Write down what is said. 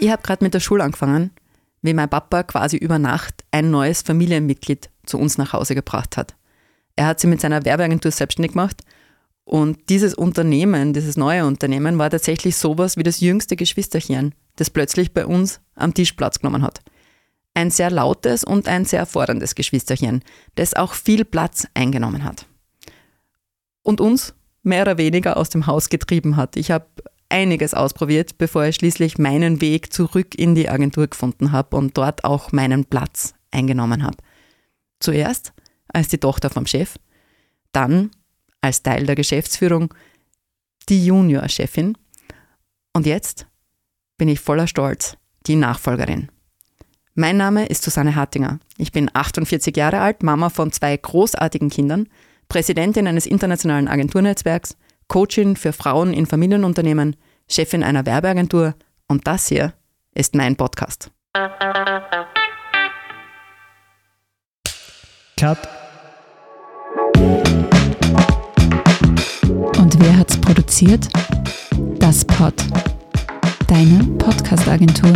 Ich habe gerade mit der Schule angefangen, wie mein Papa quasi über Nacht ein neues Familienmitglied zu uns nach Hause gebracht hat. Er hat sie mit seiner Werbeagentur selbstständig gemacht und dieses Unternehmen, dieses neue Unternehmen war tatsächlich sowas wie das jüngste Geschwisterchen, das plötzlich bei uns am Tisch Platz genommen hat. Ein sehr lautes und ein sehr forderndes Geschwisterchen, das auch viel Platz eingenommen hat. Und uns mehr oder weniger aus dem Haus getrieben hat. Ich habe einiges ausprobiert, bevor ich schließlich meinen Weg zurück in die Agentur gefunden habe und dort auch meinen Platz eingenommen habe. Zuerst als die Tochter vom Chef, dann als Teil der Geschäftsführung die Junior-Chefin und jetzt bin ich voller Stolz die Nachfolgerin. Mein Name ist Susanne Hartinger. Ich bin 48 Jahre alt, Mama von zwei großartigen Kindern, Präsidentin eines internationalen Agenturnetzwerks, Coachin für Frauen in Familienunternehmen, Chefin einer Werbeagentur und das hier ist mein Podcast. Cut. Und wer hat's produziert? Das Pod. Deine Podcast-Agentur.